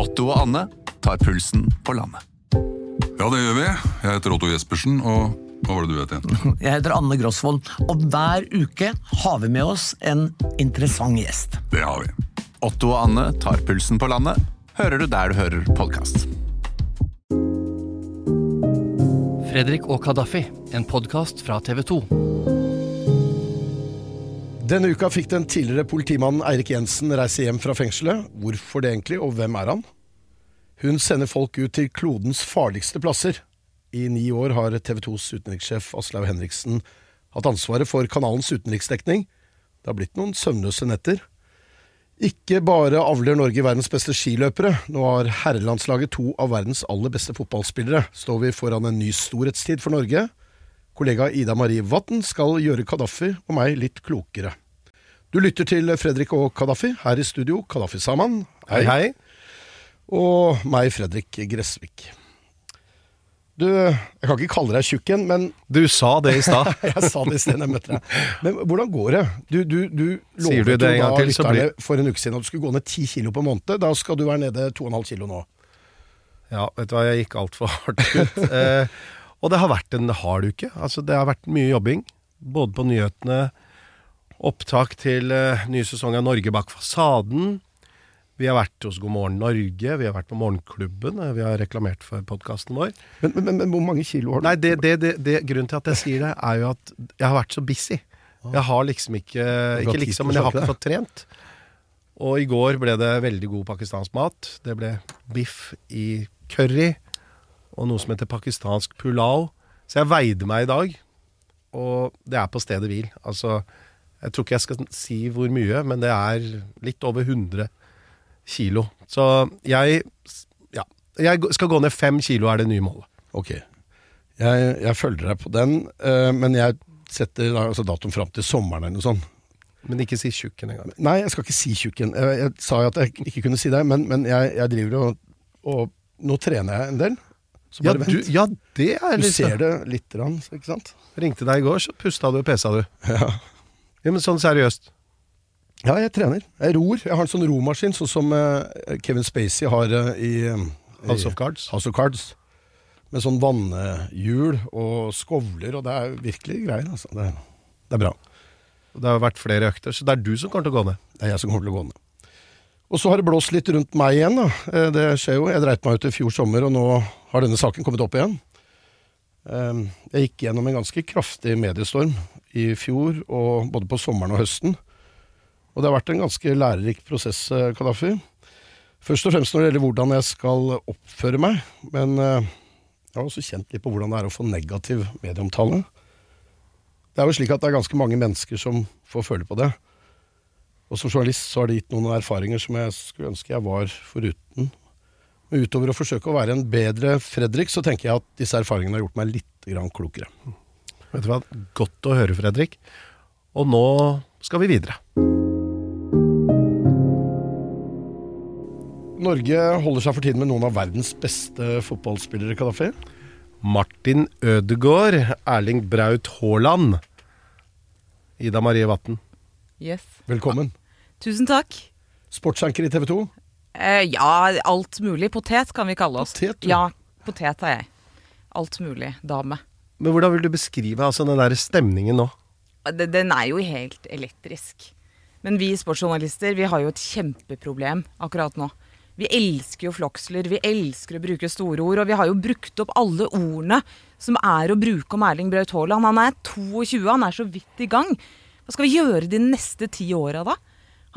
Otto og Anne tar pulsen på landet. Ja, det gjør vi. Jeg heter Otto Jespersen, og hva var det du het igjen? Jeg heter Anne Grosvold, og hver uke har vi med oss en interessant gjest. Det har vi. Otto og Anne tar pulsen på landet, hører du der du hører podkast. Fredrik og Kadafi, en podkast fra TV 2. Denne uka fikk den tidligere politimannen Eirik Jensen reise hjem fra fengselet. Hvorfor det egentlig, og hvem er han? Hun sender folk ut til klodens farligste plasser. I ni år har TV 2s utenrikssjef Aslaug Henriksen hatt ansvaret for kanalens utenriksdekning. Det har blitt noen søvnløse netter. Ikke bare avler Norge verdens beste skiløpere. Nå har herrelandslaget to av verdens aller beste fotballspillere. Står vi foran en ny storhetstid for Norge? Kollega Ida Marie Vatn skal gjøre Kadafi og meg litt klokere. Du lytter til Fredrik og Kadafi, her i studio, Kadafi Saman. Hei, hei. Og meg, Fredrik Gressvik. Du, jeg kan ikke kalle deg tjukk igjen, men Du sa det i stad. jeg sa det i sted jeg møtte deg. Men hvordan går det? Du, du, du lovet du det jo da lytterne for en uke siden at du skulle gå ned ti kilo på en måned. Da skal du være nede to og en halv kilo nå. Ja, vet du hva, jeg gikk altfor hardt ut. Eh, og det har vært en hard uke. Altså, det har vært mye jobbing. Både på nyhetene, opptak til eh, ny sesong av Norge bak fasaden. Vi har vært hos God morgen Norge, vi har vært på Morgenklubben, eh, vi har reklamert for podkasten vår. Men, men, men, men hvor mange kilo har du? Nei, det, det, det, det, grunnen til at jeg sier det, er jo at jeg har vært så busy. Jeg har liksom ikke Ikke liksom, men jeg har ikke fått trent. Og i går ble det veldig god pakistansk mat. Det ble biff i curry og noe som heter pakistansk pulao. Så jeg veide meg i dag, og det er på stedet hvil. Altså, jeg tror ikke jeg skal si hvor mye, men det er litt over 100 kilo. Så jeg Ja. Jeg skal gå ned fem kilo, er det nye målet. Ok. Jeg, jeg følger deg på den, uh, men jeg setter altså datoen fram til sommeren eller noe sånt. Men ikke si tjukken engang. Nei, jeg skal ikke si tjukken. Jeg, jeg sa jo at jeg ikke kunne si det, men, men jeg, jeg driver og, og Nå trener jeg en del. Så Ja, vent. du, ja, det er Du ser det litt, grann, ikke sant? Ringte deg i går, så pusta du og pesa du. Ja. Ja, men sånn seriøst. Ja, jeg trener. Jeg ror. Jeg har en sånn romaskin, sånn som eh, Kevin Spacey har eh, i, House of Cards. House of Cards. Med sånn vannhjul og skovler, og det er virkelig greier. Altså. Det, det er bra. Det har vært flere økter, så det er du som kommer til å gå ned. Det er jeg som kommer til å gå ned. Og så har det blåst litt rundt meg igjen. da. Eh, Det skjer jo. Jeg dreit meg ut i fjor sommer, og nå har denne saken kommet opp igjen. Jeg gikk gjennom en ganske kraftig mediestorm i fjor, og både på sommeren og høsten. Og det har vært en ganske lærerik prosess, eh, Kadafi. Først og fremst når det gjelder hvordan jeg skal oppføre meg. Men eh, jeg har også kjent litt på hvordan det er å få negativ medieomtale. Det er jo slik at det er ganske mange mennesker som får føle på det. Og som journalist så har det gitt noen erfaringer som jeg skulle ønske jeg var foruten. Men utover å forsøke å være en bedre Fredrik, så tenker jeg at disse erfaringene har gjort meg litt klokere. Vet du hva, Godt å høre, Fredrik. Og nå skal vi videre. Norge holder seg for tiden med noen av verdens beste fotballspillere, Kadafi. Martin Ødegaard, Erling Braut Haaland. Ida Marie Vatn. Yes. Velkommen. Tusen takk. Sportsanker i TV 2. Eh, ja, alt mulig. Potet kan vi kalle oss. Potet. Ja, potet er jeg. Alt mulig dame. Men hvordan vil du beskrive altså, den der stemningen nå? Den er jo helt elektrisk. Men vi sportsjournalister vi har jo et kjempeproblem akkurat nå. Vi elsker jo floksler, vi elsker å bruke store ord, og vi har jo brukt opp alle ordene som er å bruke om Erling Braut Haaland. Han er 22, han er så vidt i gang. Hva skal vi gjøre de neste ti åra da?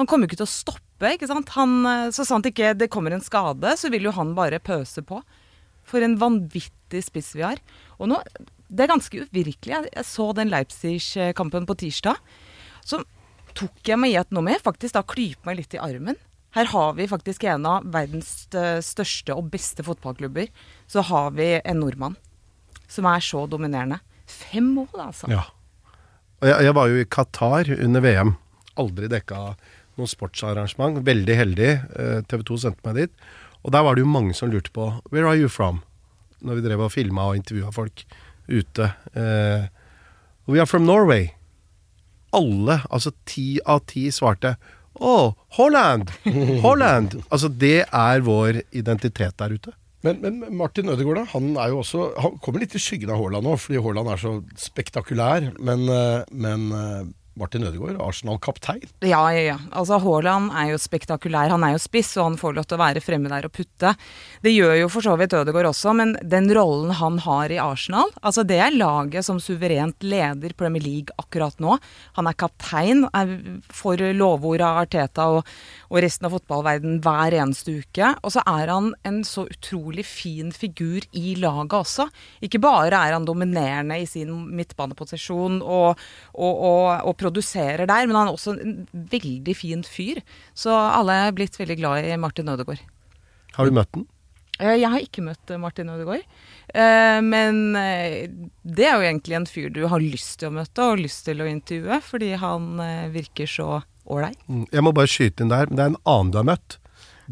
Han kommer jo ikke til å stoppe, ikke sant. Han, eh, så sant ikke det kommer en skade, så vil jo han bare pøse på. For en vanvittig spiss vi har. Og nå, det er ganske uvirkelig. Jeg, så den Leipzig-kampen på tirsdag. Så tok jeg meg i at nå må jeg faktisk da klype meg litt i armen. Her har vi faktisk en av verdens største og beste fotballklubber. Så har vi en nordmann som er så dominerende. Fem mål, altså. Ja. Jeg, jeg var jo i Qatar under VM. Aldri dekka noe sportsarrangement. Veldig heldig. Eh, TV 2 sendte meg dit. Og der var det jo mange som lurte på Where are you from? Når vi drev og filma og intervjua folk ute. Eh, We are from Norway. Alle, altså ti av ti svarte Å, Holland! Holland! Altså, det er vår identitet der ute. Men, men Martin Ødegaard han er jo også Han kommer litt i skyggen av Haaland nå, fordi Haaland er så spektakulær. Men, eh, men eh, Martin Ødegaard, Arsenal-kaptein. Ja, ja, ja. Altså, Haaland er jo spektakulær. Han er jo spiss, og han får lov til å være fremme der og putte. Det gjør jo for så vidt Ødegaard også, men den rollen han har i Arsenal, altså det er laget som suverent leder Premier League akkurat nå. Han er kaptein, er for lovord av Arteta og, og resten av fotballverden hver eneste uke. Og så er han en så utrolig fin figur i laget også. Ikke bare er han dominerende i sin midtbaneposisjon og, og, og, og produserer der, men han er også en veldig fin fyr. Så alle er blitt veldig glad i Martin Ødegaard. Har du møtt den? Eh, Jeg har ikke møtt eh, Martin Ødegaard, eh, men det er jo egentlig en fyr du har lyst til å møte og lyst til å intervjue, fordi han virker så ålreit. Mm, Jeg må bare skyte inn der, men det er en annen du har møtt.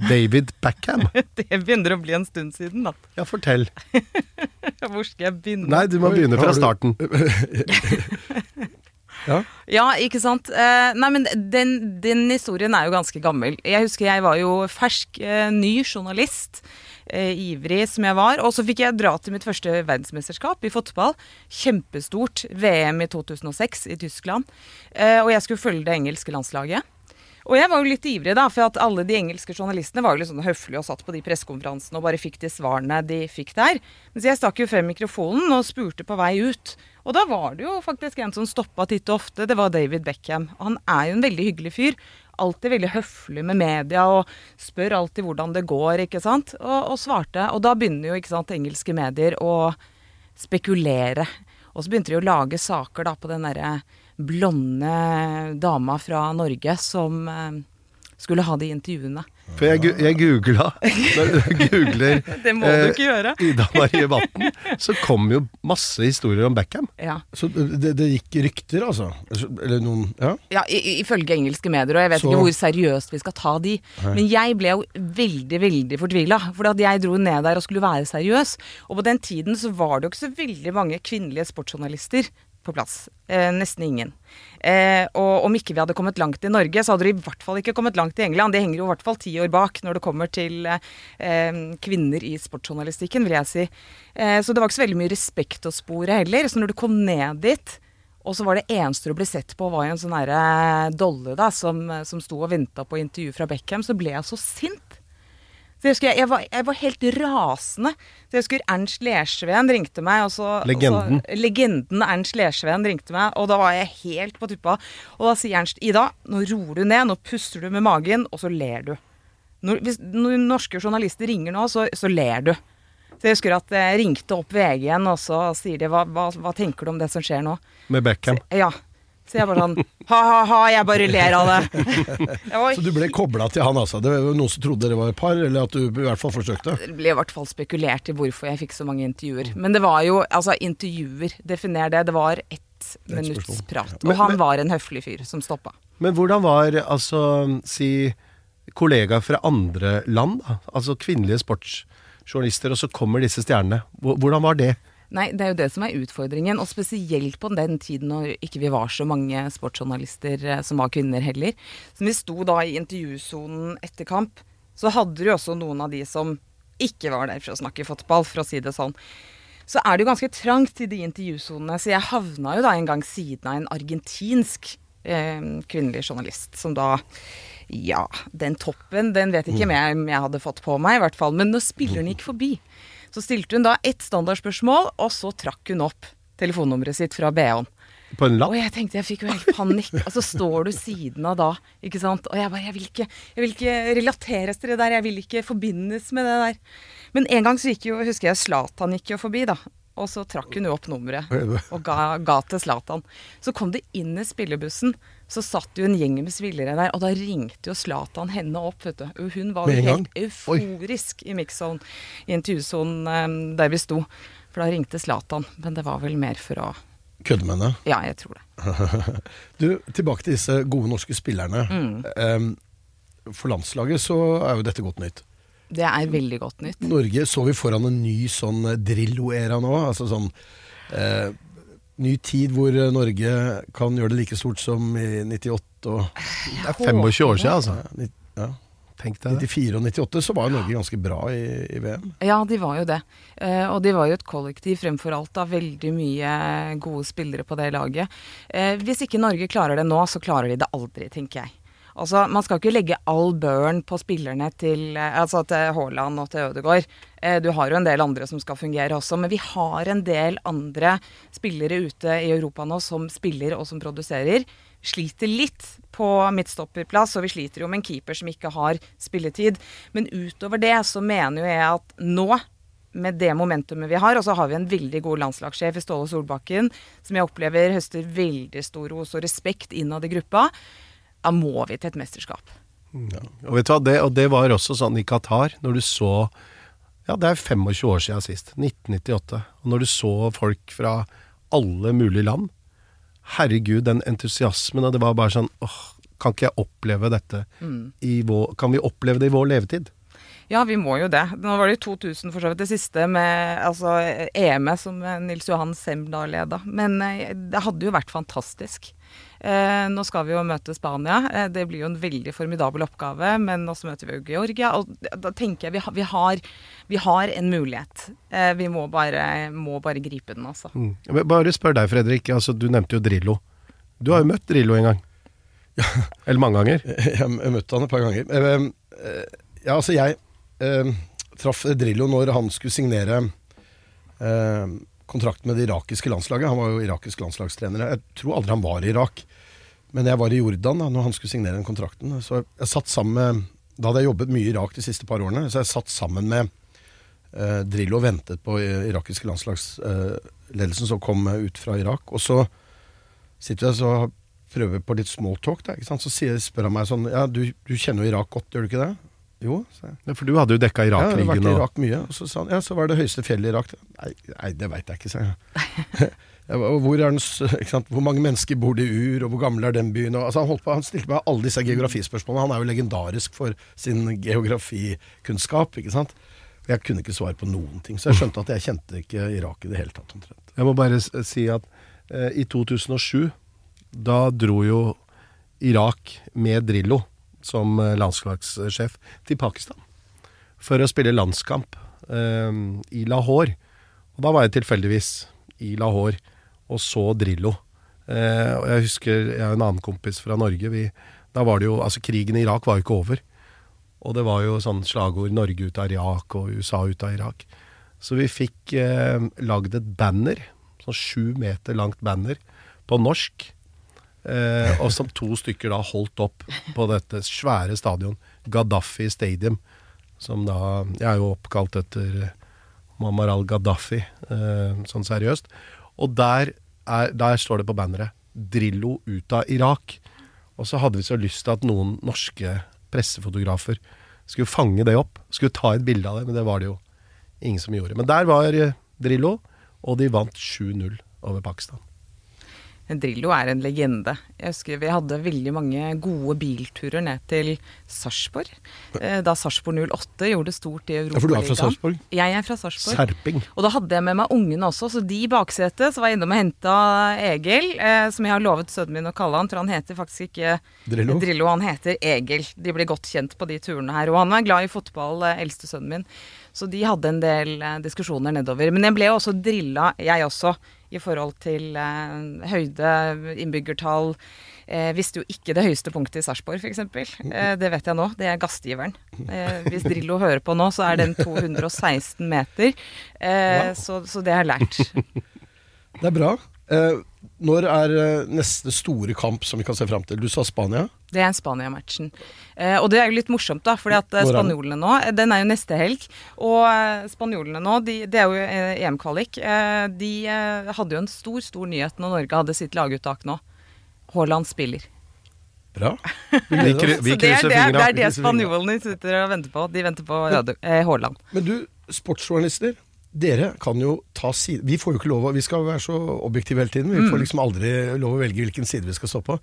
David Beckham. Det begynner å bli en stund siden, da. Ja, fortell. Hvor skal jeg begynne? Nei, du må begynne fra starten. Ja. Ja, ikke sant. Eh, nei, men den, den historien er jo ganske gammel. Jeg husker jeg var jo fersk, eh, ny journalist. Eh, ivrig som jeg var. Og så fikk jeg dra til mitt første verdensmesterskap i fotball. Kjempestort. VM i 2006 i Tyskland. Og jeg skulle følge det engelske landslaget. Og jeg var jo litt ivrig, da, for at alle de engelske journalistene var jo litt sånn høflige og satt på de pressekonferansene og bare fikk de svarene de fikk der. Mens jeg stakk jo frem mikrofonen og spurte på vei ut. Og da var det jo faktisk en som stoppa titt og ofte. Det var David Beckham. Han er jo en veldig hyggelig fyr. Alltid veldig høflig med media og spør alltid hvordan det går, ikke sant. Og, og svarte. Og da begynner jo ikke sant, engelske medier å spekulere. Og så begynte de å lage saker da på den derre blonde dama fra Norge som eh, skulle ha de intervjuene. For jeg, jeg googla Når du googler Det må du ikke gjøre. Ida Marie Vatn, så kom jo masse historier om Beckham. Ja. Så det, det gikk rykter, altså? Eller noen Ja? Ja, i- ifølge engelske medier, og jeg vet Så- ikke hvor seriøst vi skal ta de. Men jeg ble jo veldig, veldig fortvila, for at jeg dro ned der og skulle være seriøs. Og på den tiden så var det jo ikke så veldig mange kvinnelige sportsjournalister på plass. Eh, nesten ingen. Eh, og om ikke vi hadde kommet langt i Norge, så hadde de i hvert fall ikke kommet langt i England. De henger jo i hvert fall ti år bak når det kommer til eh, kvinner i sportsjournalistikken, vil jeg si. Eh, så det var ikke så veldig mye respekt å spore heller. Så når du kom ned dit, og så var det eneste du ble sett på, var jo en sånn herre dolle da, som, som sto og venta på intervju fra Beckham, så ble jeg så sint. Så jeg, husker jeg, var, jeg var helt rasende. Så jeg husker Ernst Lersveen ringte meg. Og så, Legenden. Og så, legenden Ernst Lersveen ringte meg, og da var jeg helt på tuppa. Og da sier Ernst Ida, nå roer du ned, nå puster du med magen, og så ler du. Når, hvis når norske journalister ringer nå, så, så ler du. Så jeg husker at jeg ringte opp VG igjen, og så sier de hva, hva, hva tenker du om det som skjer nå? Med Beckham. Ja. Så jeg bare sånn ha-ha-ha, jeg bare ler av det. Så du ble kobla til han, altså? Det var noen som trodde dere var et par, eller at du i hvert fall forsøkte? Det ble i hvert fall spekulert i hvorfor jeg fikk så mange intervjuer. Men det var jo altså intervjuer, definer det. Det var ett minutts spørsmål. prat. Men- Og han var en høflig fyr som stoppa. Men hvordan var altså si kollegaer fra andre land, da? Altså kvinnelige sportsjournalister, og så kommer disse stjernene. Hvordan var det? Nei, det er jo det som er utfordringen, og spesielt på den tiden når ikke vi var så mange sportsjournalister eh, som var kvinner heller. Som vi sto da i intervjusonen etter kamp, så hadde du også noen av de som ikke var der for å snakke fotball, for å si det sånn. Så er det jo ganske trangt i de intervjusonene, så jeg havna jo da en gang siden av en argentinsk eh, kvinnelig journalist, som da ja, den toppen, den vet ikke om jeg, jeg hadde fått på meg, i hvert fall. Men når spilleren gikk forbi, så stilte hun da ett standardspørsmål, og så trakk hun opp telefonnummeret sitt fra BH-en. På en Og jeg tenkte, jeg fikk jo helt panikk. Altså står du siden av da, ikke sant. Og jeg bare, jeg vil ikke, jeg vil ikke relateres til det der, jeg vil ikke forbindes med det der. Men en gang så gikk jo, husker jeg Zlatan gikk jo forbi, da. Og så trakk hun jo opp nummeret og ga, ga til Zlatan. Så kom det inn i spillebussen, så satt jo en gjeng med svillere der, og da ringte jo Zlatan henne opp, vet du. Hun var jo helt euforisk i mix-zone, i intervjusonen um, der vi sto. For da ringte Zlatan, men det var vel mer for å Kødde med henne? Ja, jeg tror det. Du, tilbake til disse gode norske spillerne. Em, for landslaget så er jo dette godt nytt. Det er veldig godt nytt. Norge så vi foran en ny sånn Drillo-æra nå. Altså sånn eh, ny tid hvor eh, Norge kan gjøre det like stort som i 98 og Det er 25 år siden, altså. ja, ja, Tenk deg det. 94 og 98, så var jo Norge ganske bra i, i VM. Ja, de var jo det. Eh, og de var jo et kollektiv fremfor alt av veldig mye gode spillere på det laget. Eh, hvis ikke Norge klarer det nå, så klarer de det aldri, tenker jeg. Altså, Man skal ikke legge all børen på spillerne til, eh, altså til Haaland og til Ødegaard. Eh, du har jo en del andre som skal fungere også, men vi har en del andre spillere ute i Europa nå som spiller og som produserer. Sliter litt på midtstopperplass, og vi sliter jo med en keeper som ikke har spilletid. Men utover det så mener jo jeg at nå med det momentumet vi har, og så har vi en veldig god landslagssjef i Ståle Solbakken, som jeg opplever høster veldig stor ros og respekt innad i gruppa, da må vi til et mesterskap. Og vet du hva, det, og det var også sånn i Qatar, når du så Ja, det er 25 år siden sist. 1998. Og når du så folk fra alle mulige land Herregud, den entusiasmen, og det var bare sånn åh, kan ikke jeg oppleve dette i vår Kan vi oppleve det i vår levetid? Ja, vi må jo det. Nå var det jo 2000 for så vidt det siste med altså, EM-et som Nils Johan Semdal leda. Men eh, det hadde jo vært fantastisk. Eh, nå skal vi jo møte Spania. Eh, det blir jo en veldig formidabel oppgave. Men også møter vi jo Georgia. Og da tenker jeg vi, har- vi, har, vi har en mulighet. Eh, vi må bare, må bare gripe den, altså. Mm. Bare spør deg, Fredrik. Altså, du nevnte jo Drillo. Du har jo møtt Drillo en gang. Eller mange ganger. Jeg, jeg møtte han et par ganger. Eh, eh, Ja, altså jeg eh, traff Drillo når han skulle signere eh, kontrakt med det irakiske landslaget. Han var jo irakisk landslagstrener. Jeg tror aldri han var i Irak. Men jeg var i Jordan da når han skulle signere den kontrakten. Så jeg satt sammen med Da hadde jeg jobbet mye i Irak de siste par årene, så jeg satt sammen med eh, Drillo og ventet på eh, irakiske landslagsledelsen som kom eh, ut fra Irak. Og så sitter jeg og prøver på litt smalltalk, så sier, spør han meg sånn Ja, du, du kjenner jo Irak godt, gjør du ikke det? Jo, sa jeg. Ja, For du hadde jo dekka Ja, jeg har vært i Irak mye. Og så sa han ja, så var det høyeste fjellet i Irak. Nei, nei det veit jeg ikke, sa jeg. Hvor, er den, hvor mange mennesker bor det i Ur, og hvor gammel er den byen? Og, altså, han, holdt på, han stilte meg alle disse geografispørsmålene. Han er jo legendarisk for sin geografikunnskap. ikke sant? Jeg kunne ikke svare på noen ting, så jeg skjønte at jeg kjente ikke Irak i det hele tatt. omtrent. Jeg må bare si at eh, i 2007, da dro jo Irak med Drillo som eh, landslagssjef til Pakistan for å spille landskamp eh, i Lahore. Og da var jeg tilfeldigvis i Lahore og så Drillo. Eh, og jeg husker jeg har en annen kompis fra Norge vi, Da var det jo Altså, krigen i Irak var jo ikke over. Og det var jo sånn slagord 'Norge ut av Irak' og 'USA ut av Irak'. Så vi fikk eh, lagd et banner, sånn sju meter langt banner, på norsk. Eh, og som to stykker da holdt opp på dette svære stadion, Gaddafi Stadium. Som da Jeg er jo oppkalt etter eh, Muammar al-Gaddafi, eh, sånn seriøst. Og der, er, der står det på banneret 'Drillo ut av Irak'. Og så hadde vi så lyst til at noen norske pressefotografer skulle fange det opp. Skulle ta et bilde av det, men det var det jo ingen som gjorde. Men der var Drillo, og de vant 7-0 over Pakistan. Drillo er en legende. Jeg husker vi hadde veldig mange gode bilturer ned til Sarpsborg. eh, Da Sarpsborg 08 gjorde det stort i Europa. Ja, for du er fra. Sarpsborg? Jeg er fra Sarpsborg. Serping. Og da hadde jeg med meg ungene også, så de i baksetet så var jeg innom og henta Egil, eh, som jeg har lovet sønnen min å kalle han, for han heter faktisk ikke Drillo? han heter Egil. De blir godt kjent på de turene her. Og han er glad i fotball, eh, eldste sønnen min. Så de hadde en del eh, diskusjoner nedover. Men jeg ble også drilla, jeg også, i forhold til eh, høyde, innbyggertall. Eh, visste jo ikke det høyeste punktet i Sarpsborg, f.eks. Eh, det vet jeg nå. Det er gassgiveren. Eh, hvis Drillo hører på nå, så er den 216 meter. Eh, så, så det har jeg lært. Det er bra. Når er eh, neste store kamp som vi kan se fram til? Du sa Spania. Det er Spania-matchen. Eh, og det er jo litt morsomt, da, fordi at eh, spanjolene nå eh, Den er jo neste helg. Og spanjolene nå, de, det er jo EM-kvalik. Eh, de hadde jo en stor, stor nyhet når Norge hadde sitt laguttak nå. Haaland spiller. Bra. Vi, vi Så det er det, det, er det spanjolene sitter og venter på. De venter på Haaland. Men, Men du, sportsjournalister. Dere kan jo ta side Vi får jo ikke lov å Vi skal være så objektive hele tiden. Vi Mm. får liksom aldri lov å velge hvilken side vi skal stå på.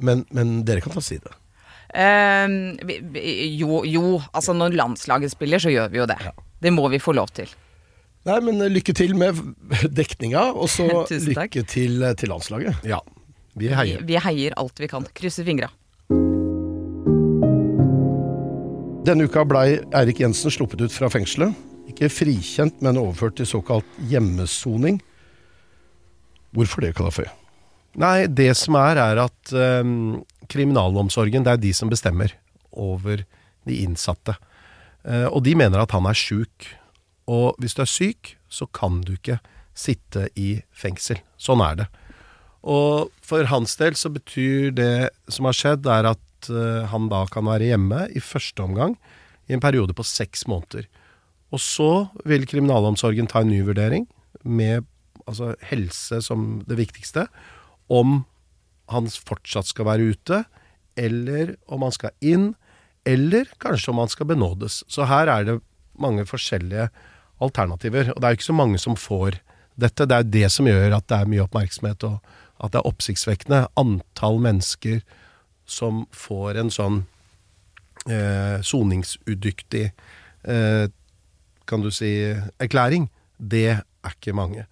Men, men dere kan ta side. Um, vi, vi, jo, jo, altså når landslaget spiller, så gjør vi jo det. Det må vi få lov til. Nei, men lykke til med dekninga, og så lykke til eh, til landslaget. Ja, vi Vi, heier. vi heier alt vi kan. Krysser fingra. Denne uka blei Eirik Jensen sluppet ut fra fengselet. Ikke frikjent, men overført til såkalt hjemmesoning. Hvorfor det, Kalaføy? Nei, det som er, er at um, kriminalomsorgen, det er de som bestemmer over de innsatte. Uh, og de mener at han er sjuk. Og hvis du er syk, så kan du ikke sitte i fengsel. Sånn er det. Og for hans del så betyr det som har skjedd, er at uh, han da kan være hjemme i første omgang i en periode på seks måneder. Og så vil kriminalomsorgen ta en ny vurdering med altså, helse som det viktigste, om han fortsatt skal være ute, eller om han skal inn, eller kanskje om han skal benådes. Så her er det mange forskjellige alternativer. Og det er jo ikke så mange som får dette. Det er jo det som gjør at det er mye oppmerksomhet, og at det er oppsiktsvekkende antall mennesker som får en sånn eh, soningsudyktig eh, kan du si erklæring. Det er ikke mange.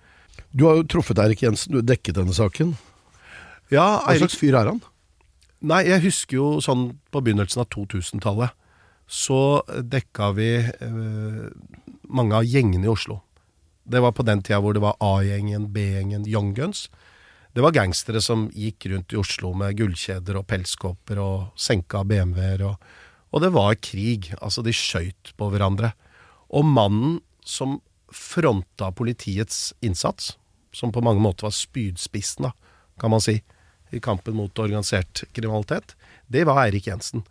Du har jo truffet Eirik Jensen, du har dekket denne saken. Ja, Hva slags fyr er han? Nei, jeg husker jo sånn på begynnelsen av 2000-tallet. Så dekka vi eh, mange av gjengene i Oslo. Det var på den tida hvor det var A-gjengen, B-gjengen, Young Guns. Det var gangstere som gikk rundt i Oslo med gullkjeder og pelskåper og senka BMW-er. Og, og det var krig. Altså, de skøyt på hverandre. Og mannen som fronta politiets innsats, som på mange måter var spydspissen, da, kan man si, i kampen mot organisert kriminalitet, det var Eirik Jensen.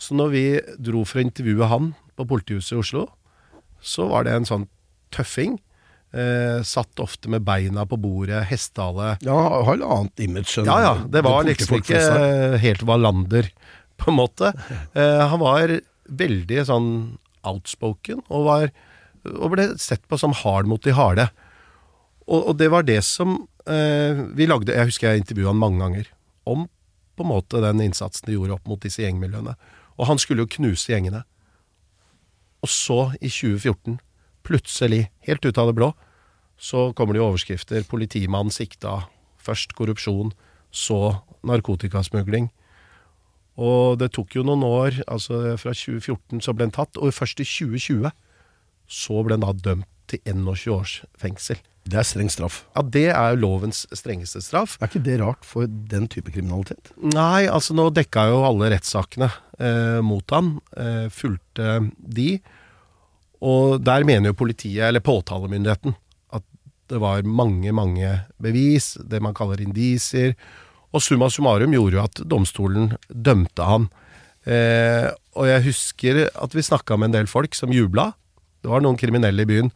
Så når vi dro for å intervjue han på politihuset i Oslo, så var det en sånn tøffing. Eh, satt ofte med beina på bordet, hestehale. Ja, har et annet image Ja ja, det var liksom ikke helt Wallander, på en måte. Eh, han var veldig sånn outspoken, og, var, og ble sett på som hard mot de harde. Og, og det var det som eh, vi lagde Jeg husker jeg intervjua han mange ganger om på en måte den innsatsen de gjorde opp mot disse gjengmiljøene. Og han skulle jo knuse gjengene. Og så, i 2014, plutselig, helt ut av det blå, så kommer det jo overskrifter. Politimann sikta. Først korrupsjon, så narkotikasmugling. Og det tok jo noen år, altså fra 2014 så ble han tatt, og først i 2020 så ble han da dømt til 21 års fengsel. Det er streng straff. Ja, det er jo lovens strengeste straff. Er ikke det rart for den type kriminalitet? Nei, altså nå dekka jo alle rettssakene eh, mot han. Eh, fulgte de. Og der mener jo politiet, eller påtalemyndigheten, at det var mange, mange bevis, det man kaller indisier. Og summa summarum gjorde jo at domstolen dømte han. Eh, og jeg husker at vi snakka med en del folk som jubla. Det var noen kriminelle i byen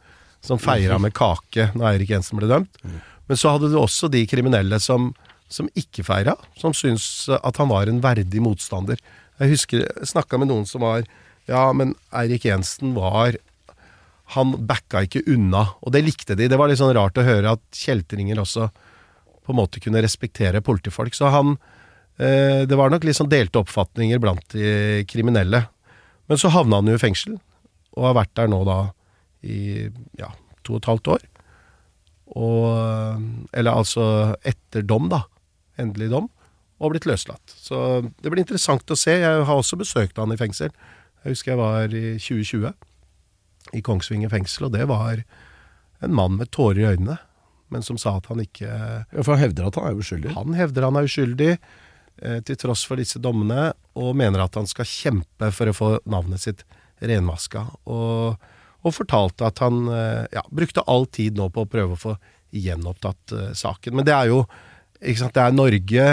som feira med kake når Eirik Jensen ble dømt. Men så hadde du også de kriminelle som, som ikke feira, som syntes at han var en verdig motstander. Jeg husker snakka med noen som var Ja, men Eirik Jensen var Han backa ikke unna, og det likte de. Det var litt sånn rart å høre at kjeltringer også på en måte kunne respektere politifolk. Så han eh, Det var nok litt sånn delte oppfatninger blant de kriminelle. Men så havna han jo i fengsel, og har vært der nå da i ja, to og et halvt år. Og Eller altså etter dom, da. Endelig dom. Og blitt løslatt. Så det blir interessant å se. Jeg har også besøkt han i fengsel. Jeg husker jeg var i 2020 i Kongsvinger fengsel, og det var en mann med tårer i øynene, men som sa at han ikke Ja, For han hevder at han er uskyldig. Han hevder han er uskyldig, eh, til tross for disse dommene, og mener at han skal kjempe for å få navnet sitt renvaska. Og, og fortalte at han eh, ja, brukte all tid nå på å prøve å få gjenopptatt eh, saken. Men det er jo ikke sant, det er Norge,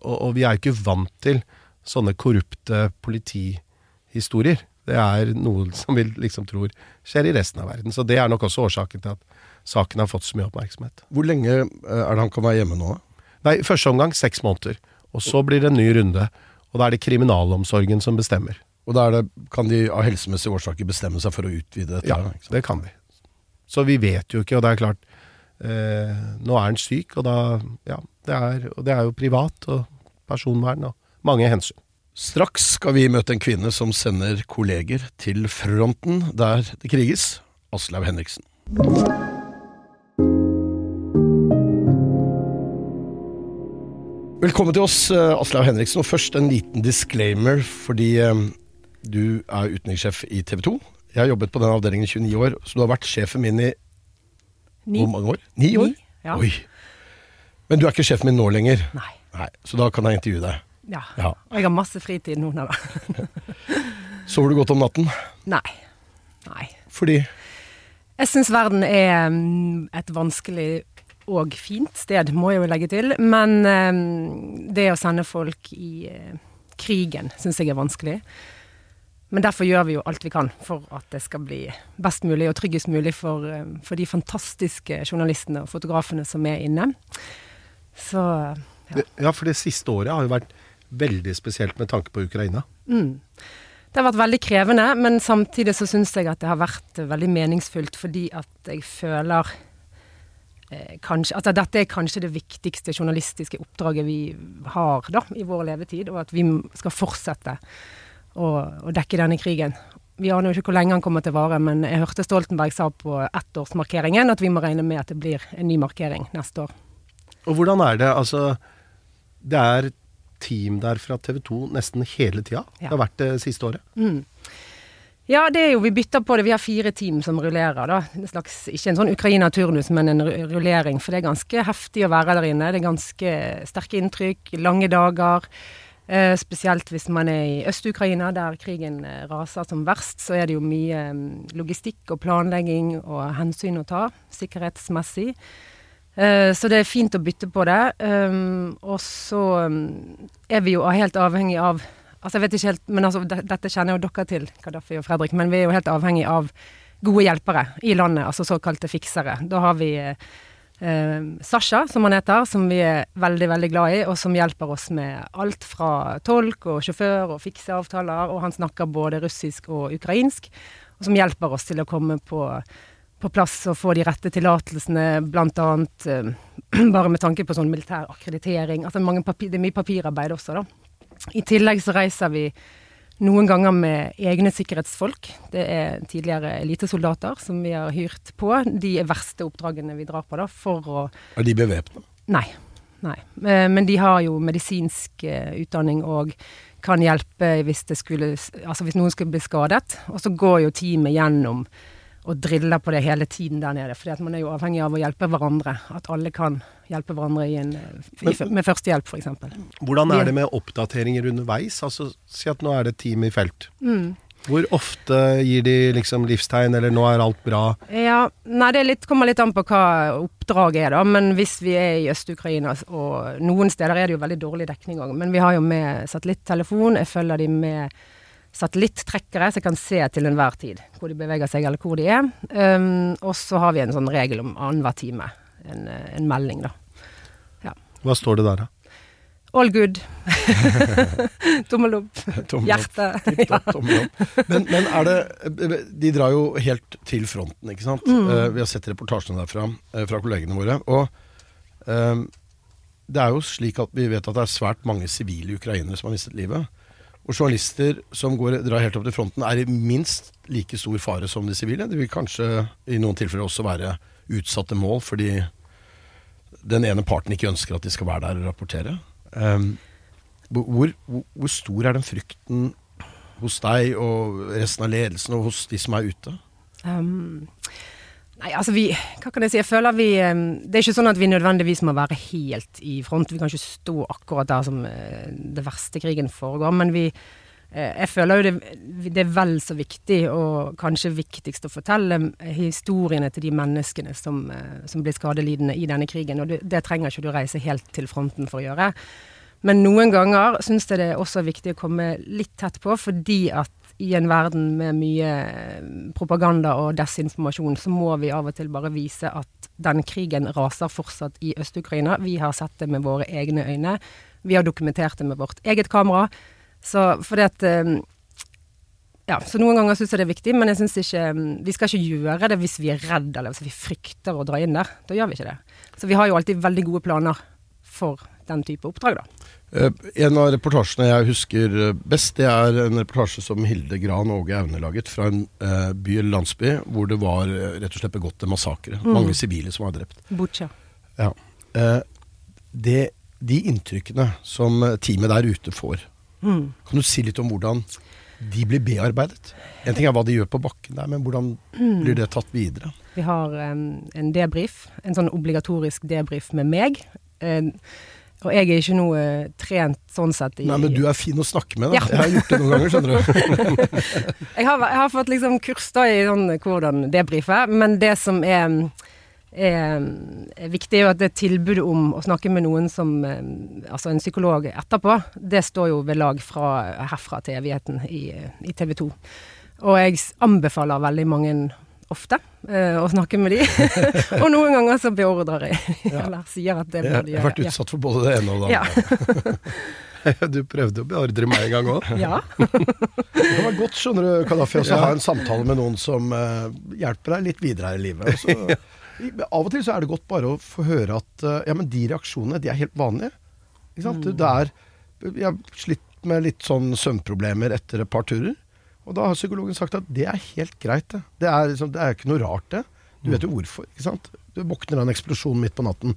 og, og vi er jo ikke vant til sånne korrupte politihistorier. Det er noe som vi liksom tror skjer i resten av verden. Så det er nok også årsaken til at saken har fått så mye oppmerksomhet. Hvor lenge eh, er det han kan være hjemme nå? Nei, første omgang seks måneder. Og så blir det en ny runde. Og da er det kriminalomsorgen som bestemmer. Og da det, kan de av helsemessige årsaker bestemme seg for å utvide dette? Ja, det kan de. Så vi vet jo ikke, og det er klart eh, Nå er han syk, og da Ja, det er, og det er jo privat og personvern og mange hensyn. Straks skal vi møte en kvinne som sender kolleger til fronten der det kriges. Aslaug Henriksen. Velkommen til oss, eh, Aslaug Henriksen. Og først en liten disclaimer, fordi eh, du er utenrikssjef i TV 2. Jeg har jobbet på den avdelingen i 29 år, så du har vært sjefen min i Ni. hvor mange år? Ni år? Ni, ja. Oi. Men du er ikke sjefen min nå lenger? Nei. Nei, Så da kan jeg intervjue deg. Ja. Ja. Og jeg har masse fritid nå, da. Sover du godt om natten? Nei. Nei. Fordi Jeg syns verden er mm, et vanskelig og fint sted, må jeg jo legge til. Men eh, det å sende folk i eh, krigen syns jeg er vanskelig. Men derfor gjør vi jo alt vi kan for at det skal bli best mulig og tryggest mulig for, eh, for de fantastiske journalistene og fotografene som er inne. Så ja. Ja, for det siste året har jo vært veldig spesielt med tanke på Ukraina. Mm. Det har vært veldig krevende, men samtidig så syns jeg at det har vært veldig meningsfullt fordi at jeg føler kanskje, at dette er kanskje det viktigste journalistiske oppdraget vi har da, i vår levetid, og at vi skal fortsette å, å dekke denne krigen. Vi aner jo ikke hvor lenge han kommer til å vare, men jeg hørte Stoltenberg sa på ettårsmarkeringen at vi må regne med at det blir en ny markering neste år. Og hvordan er det? Altså, det er team der fra TV 2 nesten hele tida. Det har vært det siste året. Mm. Ja, det er jo, vi bytter på det. Vi har fire team som rullerer. da. En slags, ikke en sånn Ukraina-turnus, men en rullering. For det er ganske heftig å være der inne. Det er ganske sterke inntrykk, lange dager. Eh, spesielt hvis man er i Øst-Ukraina, der krigen eh, raser som verst. Så er det jo mye mm, logistikk og planlegging og hensyn å ta, sikkerhetsmessig. Eh, så det er fint å bytte på det. Um, og så um, er vi jo helt avhengig av Altså jeg vet ikke helt, men altså, Dette kjenner jo dere til, Kadafi og Fredrik, men vi er jo helt avhengig av gode hjelpere i landet, altså såkalte fiksere. Da har vi eh, eh, Sasha, som han heter, som vi er veldig veldig glad i, og som hjelper oss med alt fra tolk og sjåfør og fikseavtaler, og han snakker både russisk og ukrainsk, og som hjelper oss til å komme på, på plass og få de rette tillatelsene, bl.a. Uh, bare med tanke på sånn militær akkreditering. Altså det er mye papirarbeid også, da. I tillegg så reiser vi noen ganger med egne sikkerhetsfolk. Det er tidligere elitesoldater som vi har hyrt på. De er verste oppdragene vi drar på, da, for å er de bevæpna? Nei. Nei. Eh, Men de har jo medisinsk eh, utdanning og kan hjelpe hvis, det skulle, altså hvis noen skulle bli skadet. Og så går jo teamet gjennom og driller på det hele tiden der nede. For man er jo avhengig av å hjelpe hverandre. At alle kan hjelpe hverandre i en, i, med førstehjelp, f.eks. Hvordan er det med oppdateringer underveis? Altså, Si at nå er det et team i felt. Mm. Hvor ofte gir de liksom livstegn, eller 'nå er alt bra'? Ja, nei, det litt, kommer litt an på hva oppdraget er, da. Men hvis vi er i Øst-Ukraina, og noen steder er det jo veldig dårlig dekning òg, men vi har jo med satellittelefon. Jeg følger de med satellittrekkere, så jeg kan se til enhver tid hvor de beveger seg, eller hvor de er. Um, og så har vi en sånn regel om annenhver time. En, eh, en melding, da. Hva står det der, da? All good. Tommel opp. Tommel. Hjerte. Opp. tommel opp. Men, men er det De drar jo helt til fronten, ikke sant? Mm. Uh, vi har sett reportasjene derfra eh, fra kollegene våre. Og uh, det er jo slik at vi vet at det er svært mange sivile ukrainere som har mistet livet. Og journalister som går, drar helt opp til fronten, er i minst like stor fare som de sivile. De vil kanskje i noen tilfeller også være utsatte mål fordi den ene parten ikke ønsker at de skal være der og rapportere. Um, hvor, hvor, stor er den frykten hos deg og resten av ledelsen og hos de som er ute? Um, nei, altså vi Hva kan jeg si? Jeg føler vi um, Det er ikke sånn at vi nødvendigvis må være helt i front. Vi kan ikke stå akkurat der som uh, det verste krigen foregår. Men vi uh, Jeg føler jo det, det er vel så viktig, og kanskje viktigst, å fortelle historiene til de menneskene som, som blir skadelidende i denne krigen. Og det, det trenger ikke du reise helt til fronten for å gjøre. Men noen ganger syns jeg det er også viktig å komme litt tett på, fordi at i en verden med mye eh, propaganda og desinformasjon, så må vi av og til bare vise at den krigen raser fortsatt i Øst-Ukraina. Vi har sett det med våre egne øyne. Vi har dokumentert det med vårt eget kamera. Så fordi at eh, ja, så noen ganger syns jeg det er viktig, men jeg synes ikke Vi skal ikke gjøre det hvis vi er redd eller hvis vi frykter å dra inn der. Da gjør vi ikke det. Så vi har jo alltid veldig gode planer for den type oppdrag, da. Eh, En av reportasjene jeg husker eh, best, det er en reportasje som Hilde Gran Åge Aune laget fra en eh, by eller landsby hvor det var rett og slett begått en massakre. Mange sivile som var drept. Butsja. Ja. Det, de inntrykkene som teamet der ute får, Mm. kan du si litt om hvordan de blir bearbeidet? En ting er hva de gjør på bakken der, men hvordan blir det tatt videre? Vi har em, en debrief, en sånn obligatorisk debrief med meg. Eh, og jeg er ikke noe eh, trent sånn sett i Nei, men du er fin å snakke med, da. Ja. Jeg har gjort det noen ganger, skjønner du. jeg, har, jeg har fått liksom kurs da i sånn hvordan debrife, men det som er, er, er viktig, er at det tilbudet om å snakke med noen som eh, Altså en psykolog etterpå, det står jo ved lag fra herfra til evigheten i, i TV 2. Og jeg anbefaler veldig mange ofte og å snakke med de. og noen ganger så beordrer jeg, eller sier at det må de gjøre. Jeg har vært utsatt for både det ene og det Ja. andre. Du prøvde å beordre meg en gang òg. Ja. Det var godt, skjønner du, Kadafi, å ha en samtale med noen som uh, hjelper deg litt videre her i livet. Og så, i, av og til så er det godt bare å få høre at uh, ja, men de reaksjonene, de er helt vanlige. Ikke sant? Det er, jeg har slitt med litt sånn søvnproblemer etter et par turer. Og da har psykologen sagt at det er helt greit, det. Det er, liksom, det er ikke noe rart, det. Du vet jo hvorfor, ikke sant. Du våkner av en eksplosjon midt på natten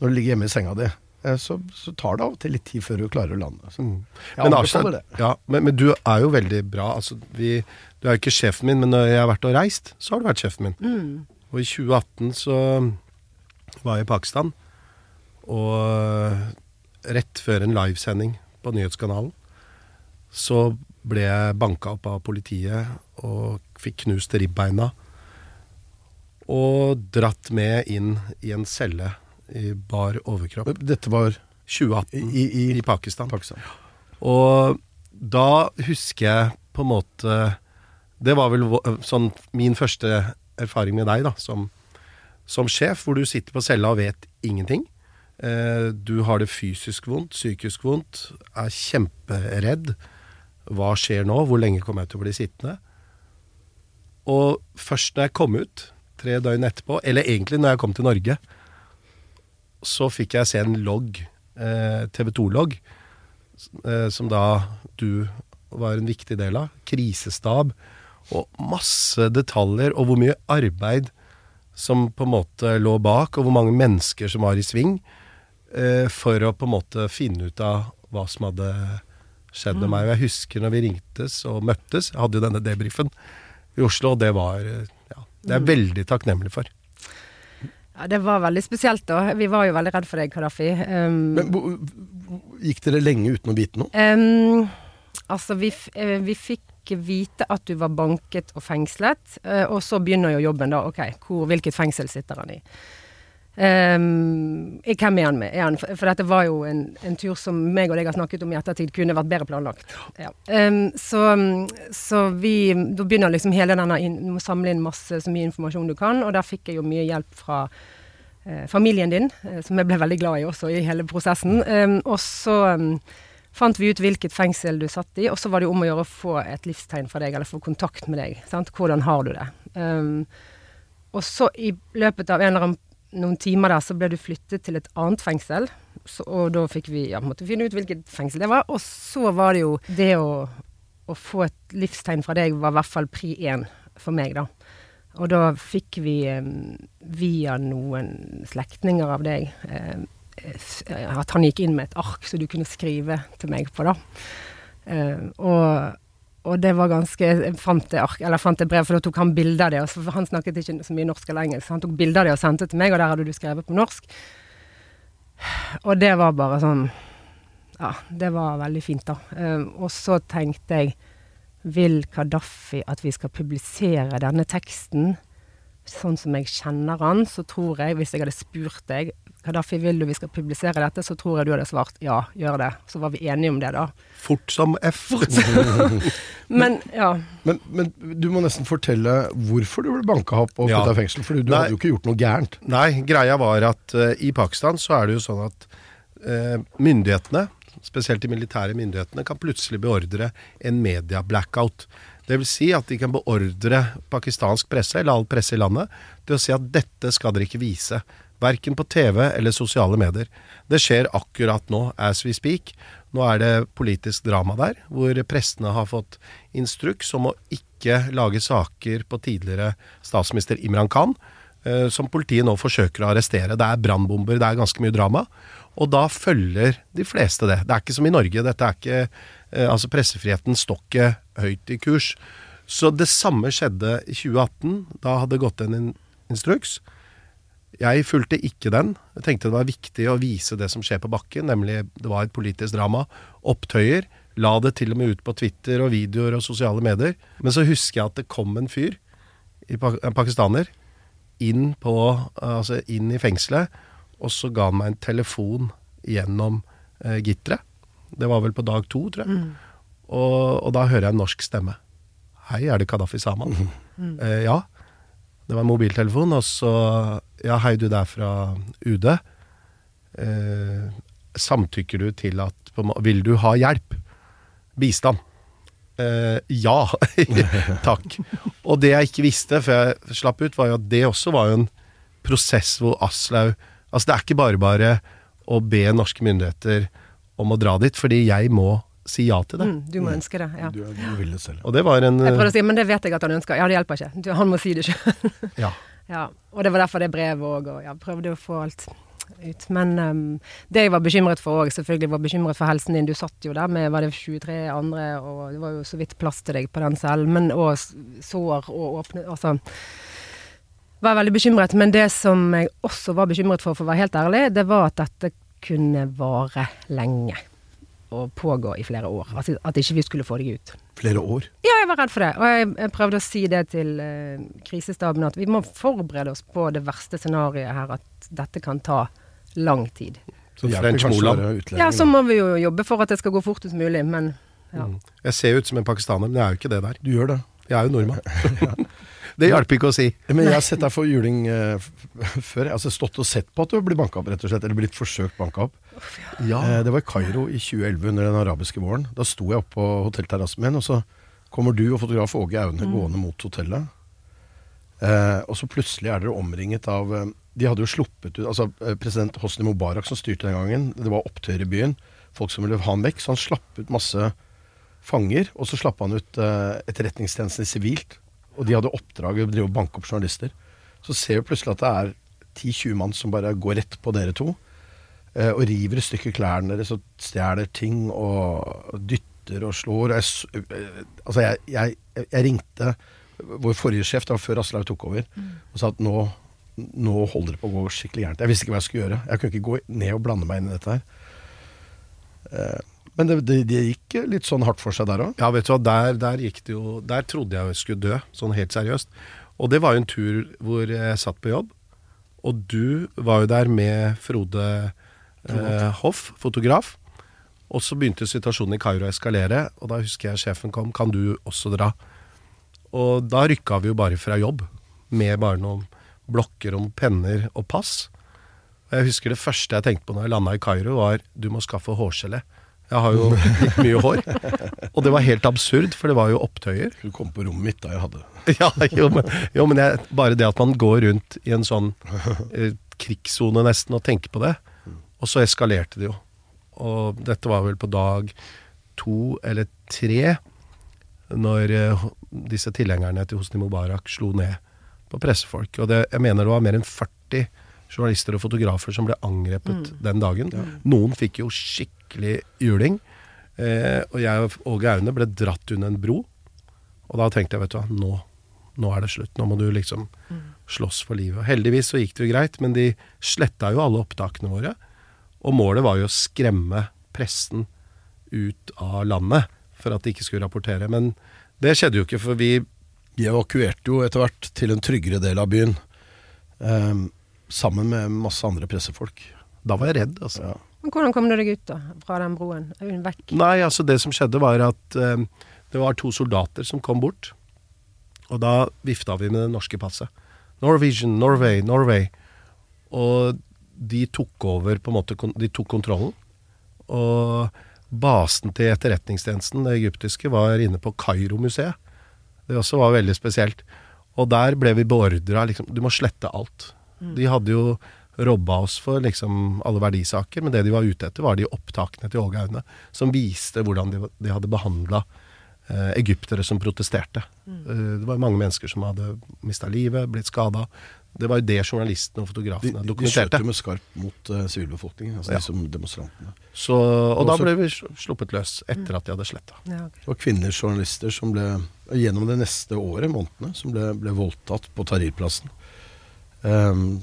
når du ligger hjemme i senga di. Eh, Så, så tar det av og til litt tid før du klarer å lande. Så. Jeg Men, det. ja, men, men du er jo veldig bra. Altså, vi, du er jo ikke sjefen min, men når jeg har vært og reist, så har du vært sjefen min. Og i 2018 så var jeg i Pakistan, og rett før en livesending på nyhetskanalen, så ble banka opp av politiet og fikk knust ribbeina. Og dratt med inn i en celle i bar overkropp. Dette var 2018 i, i, i Pakistan. Pakistan. Og da husker jeg på en måte Det var vel sånn min første erfaring med deg, da, som, som sjef, hvor du sitter på cella og vet ingenting. Eh, du har det fysisk vondt, psykisk vondt, er kjemperedd. Hva skjer nå? Hvor lenge kommer jeg til å bli sittende? Og først når jeg kom ut, tre døgn etterpå, eller egentlig når jeg kom til Norge, så fikk jeg se en logg, eh, TV 2-logg, eh, som da du var en viktig del av. Krisestab. Og masse detaljer, og hvor mye arbeid som på en måte lå bak, og hvor mange mennesker som var i sving, eh, for å på en måte finne ut av hva som hadde skjedd med meg. Og jeg husker når vi ringtes og møttes, jeg hadde jo denne debrifen i Oslo, og det var ja, Det er jeg veldig takknemlig for. ja, det var veldig spesielt da. Vi var jo veldig redd for deg, Kadafi. Um, Men gikk dere lenge uten å vite noe? Um, altså, vi, eh, vi fikk vite at du var banket og fengslet, eh, og så begynner jo jobben da. Ok, hvor, hvilket fengsel sitter han i? I- hvem er han med? Er han, for, dette var jo en, en tur som meg og deg har snakket om i ettertid kunne vært bedre planlagt. Ja. Um, så, så vi Da begynner liksom hele denne Du må samle inn masse, så mye informasjon du kan, og der fikk jeg jo mye hjelp fra eh, familien din, eh, som jeg ble veldig glad i også i hele prosessen. Um, og så fant vi ut hvilket fengsel du satt i, og så var det jo om å gjøre å få et livstegn fra deg, eller få kontakt med deg. Sant? Hvordan har du det? Og så i løpet av en eller annen, noen timer der, så ble du flyttet til et annet fengsel. Så, og da fikk vi, ja, måtte finne ut hvilket fengsel det var. Og så var det jo det å, å få et livstegn fra deg var i hvert fall pri én for meg, da. Og da fikk vi eh, via noen slektninger av deg eh, at han gikk inn med et ark som du kunne skrive til meg på, da. Eh, og, og det var ganske Jeg fant det ark, eller fant det brev, for da tok han bilde av det. Og han snakket ikke så mye norsk eller engelsk. Han tok bilde av det og sendte det til meg, og der hadde du skrevet på norsk. Og det var bare sånn Ja, det var veldig fint, da. Eh, og så tenkte jeg Vil Kadafi at vi skal publisere denne teksten sånn som jeg kjenner han, så tror jeg, hvis jeg hadde spurt deg Kadafi, vil du vi skal publisere dette, så tror jeg du hadde svart ja, gjør det. Så var vi enige om det, da. Fort som F. Men ja. Men, men du må nesten fortelle hvorfor du ble banka opp og Ja. putta i fengsel. For du Nei. hadde jo ikke gjort noe gærent. Nei, greia var at uh, i Pakistan så er det jo sånn at uh, myndighetene, spesielt de militære myndighetene, kan plutselig beordre en media-blackout. Det vil si at de kan beordre pakistansk presse, eller all presse i landet, til å si at dette skal dere ikke vise Verken på TV eller sosiale medier. Det skjer akkurat nå, as we speak. Nå er det politisk drama der, hvor prestene har fått instruks om å ikke lage saker på tidligere statsminister Imran Khan, eh, som politiet nå forsøker å arrestere. Det er brannbomber, det er ganske mye drama. Og da følger de fleste det. Det er ikke som i Norge. Dette er ikke Altså, pressefriheten står ikke høyt i kurs. Så det samme skjedde i 2018. Da hadde det gått en instruks. Jeg fulgte ikke den. Jeg tenkte det var viktig å vise det som skjer på bakken, nemlig det var et politisk drama. Opptøyer. La det til og med ut på Twitter og videoer og sosiale medier. Men så husker jeg at det kom en fyr, en pakistaner, inn, på, altså inn i fengselet, og så ga han meg en telefon gjennom eh, gitteret. Det var vel på dag to, tror jeg. Og, og da hører jeg en norsk stemme. Hei, er det Kadafi Saman? Eh, ja. Det var en mobiltelefon, og så Ja, hei, du, det er fra UD. Eh, samtykker du til at på, Vil du ha hjelp? Bistand? Eh, ja. Takk. Og det jeg ikke visste før jeg slapp ut, var jo at det også var jo en prosess hvor Aslaug Altså, det er ikke bare bare å be norske myndigheter om å dra dit, fordi jeg må si ja til det. Mm, du må ønske det. ja. Du, du vil det selv. Og det var en Jeg prøvde å si, men det vet jeg at han ønsker. Ja, det hjelper ikke. Du, han må si det sjøl. Ja. ja. Og det var derfor det brevet òg, og jeg prøvde å få alt ut. Men um, det jeg var bekymret for òg, selvfølgelig var bekymret for helsen din. Du satt jo der med var det 23 andre, og det var jo så vidt plass til deg på den selv, Men og sår og åpne Altså var veldig bekymret. Men det som jeg også var bekymret for, for å være helt ærlig, det var at dette kunne vare lenge. Og pågå i flere år. Altså, at ikke vi skulle få deg ut. Flere år. Ja, jeg var redd for det. Og jeg, jeg prøvde å si det til uh, krisestaben, at vi må forberede oss på det verste scenarioet her, at dette kan ta lang tid. French Moland. Ja, så må vi jo jobbe for at det skal gå fortest mulig, men ja. Mm. Jeg ser ut som en pakistaner, men jeg er jo ikke det der. Du gjør det. Jeg er jo nordmann. det hjelper ikke å si. Men jeg har sett deg for juling uh, før. Altså stått og sett på at du blitt banka opp, rett og slett. Eller blitt forsøkt banka opp. Ja. uh, det var i Kairo i 2011 under den arabiske våren. Da sto jeg oppe på hotellterrassen min, og så kommer du og fotograf Åge Aune gående mot hotellet. Uh, og så plutselig er dere omringet av De hadde jo sluppet ut Altså president Hosni Mubarak som styrte den gangen. Det var opptøyer i byen. Folk som ville ha han vekk. Så han slapp ut masse fanger. Og så slapp han ut etterretningstjenesten sivilt. Og de hadde oppdrag å drive og banke opp journalister. Så ser vi plutselig at det er 10-20 mann som bare går rett på dere to. eh, og river i stykker klærne deres og stjeler ting og dytter og slår. Og jeg, eh, altså jeg, jeg, jeg ringte vår forrige sjef, det var før Aslaug tok over, og sa at nå, nå holder det på å gå skikkelig gærent. Jeg visste ikke hva jeg skulle gjøre. Jeg kunne ikke gå ned og blande meg inn i dette her. Men det, det, det gikk litt sånn hardt for seg der òg. Ja, vet du hva, der, der gikk det jo Der trodde jeg jeg skulle dø, sånn helt seriøst. Og det var jo en tur hvor jeg satt på jobb, og du var jo der med Frode eh, Hoff, fotograf. Og så begynte situasjonen i Kairo å eskalere, og da husker jeg sjefen kom. Kan du også dra? Og da rykka vi jo bare fra jobb, med bare noen blokker om penner og pass. Og jeg husker det første jeg tenkte på når jeg landa i Kairo, var du må skaffe hårgelé. Jeg har jo litt mye hår. Og det var helt absurd, for det var jo opptøyer. Du kom på rommet mitt da jeg hadde Ja, jo, men, jo, men jeg, bare det at man går rundt i en sånn eh, krigssone nesten og tenker på det. Og så eskalerte det jo. Og dette var vel på dag to eller tre, når eh, disse tilhengerne til Hosni Mubarak slo ned på pressefolk. Og det, jeg mener det var mer enn 40 journalister og fotografer som ble angrepet den dagen. Noen fikk jo skikkelig juling. Eh, og jeg og Åge Aune ble dratt under en bro. Og da tenkte jeg, vet du hva, nå, nå er det slutt. Nå må du liksom slåss for livet. Og heldigvis så gikk det jo greit, men de sletta jo alle opptakene våre. Og målet var jo å skremme pressen ut av landet for at de ikke skulle rapportere. Men det skjedde jo ikke, for vi Vi evakuerte jo etter hvert til en tryggere del av byen. Eh, sammen med masse andre pressefolk. Da var jeg redd, altså. Ja. Men hvordan kom du deg ut, da? Fra den broen? Vekk? Nei, altså det som skjedde var at eh, det var to soldater som kom bort. Og da vifta vi med det norske passet. Norwegian, Norway, Norway. Og de tok over på en måte, de tok kontrollen. Og basen til etterretningstjenesten, det egyptiske, var inne på Kairo-museet. Det også var veldig spesielt. Og der ble vi beordra liksom Du må slette alt. De hadde jo robba oss for liksom alle verdisaker, men det de var ute etter, var de opptakene til Åge Aune, som viste hvordan de, de hadde behandla eh, egyptere som protesterte. Eh, det var mange mennesker som hadde mista livet, blitt skada. Det var jo det journalistene og De, fotografene de, de skjøt jo med skarp mot uh, sivilbefolkningen, altså Ja. de som demonstrantene. Så, og da Også- ble vi sluppet løs etter at de hadde sletta. Ja, okay. Det var kvinnelige journalister som ble, gjennom det neste året, månedene, som ble, ble voldtatt på Tahrir-plassen. Ehm,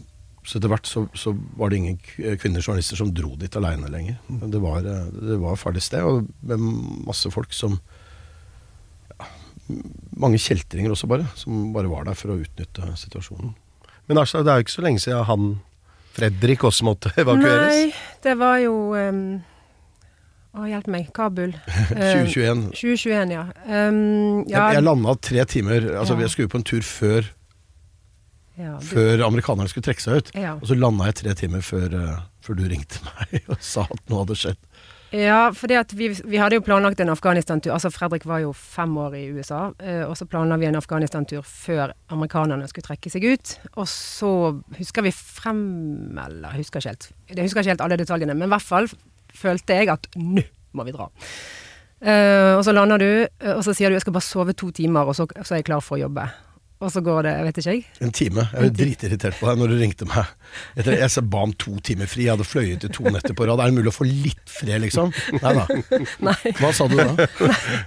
så etter hvert så, så var det ingen k- kvinnelige journalister som dro dit aleine lenger. Det var, eh, det var et farlig sted, og med masse folk som ja, Mange kjeltringer også, bare. Som bare var der for å utnytte situasjonen. Men Aslak, det er jo ikke så lenge siden han Fredrik også måtte evakueres. Nei, det var jo um, Å, hjelp meg. Kabul. Eh, 2021. 2021, ja. Um, ja, Jeg, jeg landa tre timer Altså, Ja. jeg skulle på en tur før, ja, du- før amerikanerne skulle trekke seg ut. Ja. Og så landa jeg tre timer før, eh, før du ringte meg og sa at noe hadde skjedd. Ja, fordi vi, vi hadde jo planlagt en Afghanistan-tur. Altså Fredrik var jo fem år i USA, eh, og så planla vi en Afghanistan-tur før amerikanerne skulle trekke seg ut. Og så husker vi frem Eller husker ikke helt. Jeg husker ikke helt alle detaljene, men i hvert fall følte jeg at nå må vi dra. Uh, og så lander du, og så sier du jeg skal bare sove to timer, og så, så er jeg klar for å jobbe. Og så går det, jeg vet ikke jeg. En time. Jeg var dritirritert på deg når du ringte meg. Etter, jeg sa- ba om to timer fri. Jeg hadde fløyet i to netter på rad. Er det mulig å få litt fred, liksom? Nei da. Nei. Hva sa du da?